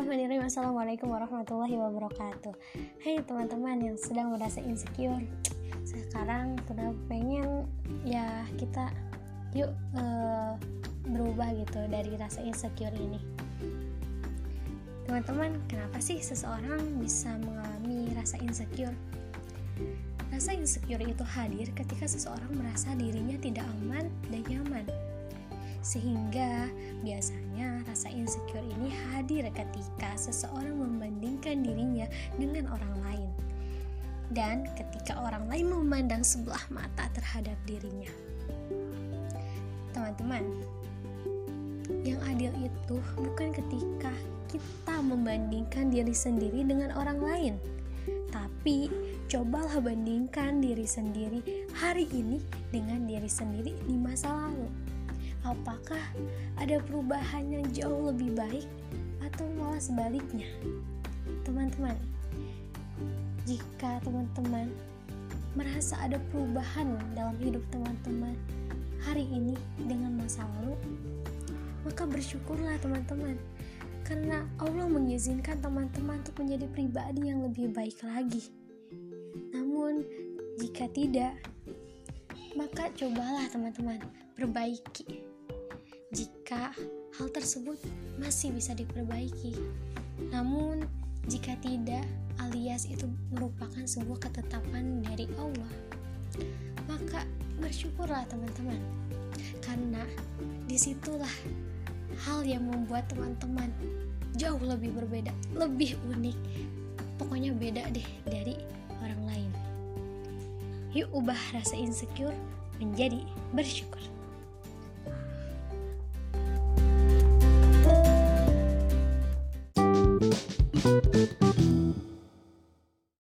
Assalamualaikum warahmatullahi wabarakatuh. Hai teman-teman yang sedang merasa insecure Sekarang sudah pengen ya kita yuk uh, berubah gitu dari rasa insecure ini. Teman-teman, kenapa sih seseorang bisa mengalami rasa insecure? Rasa insecure itu hadir ketika seseorang merasa dirinya tidak aman dan nyaman sehingga biasanya rasa insecure ini hadir ketika seseorang membandingkan dirinya dengan orang lain. Dan ketika orang lain memandang sebelah mata terhadap dirinya. Teman-teman, yang adil itu bukan ketika kita membandingkan diri sendiri dengan orang lain, tapi cobalah bandingkan diri sendiri hari ini dengan diri sendiri di masa lalu apakah ada perubahan yang jauh lebih baik atau malah sebaliknya? Teman-teman jika teman-teman merasa ada perubahan dalam hidup teman-teman hari ini dengan masa lalu maka bersyukurlah teman-teman. Karena Allah mengizinkan teman-teman untuk menjadi pribadi yang lebih baik lagi. Namun jika tidak maka cobalah teman-teman perbaiki jika hal tersebut masih bisa diperbaiki. Namun, jika tidak, alias itu merupakan sebuah ketetapan dari Allah, maka bersyukurlah teman-teman, karena di situlah hal yang membuat teman-teman jauh lebih berbeda, lebih unik, pokoknya beda deh dari orang lain. Yuk ubah rasa insecure menjadi bersyukur.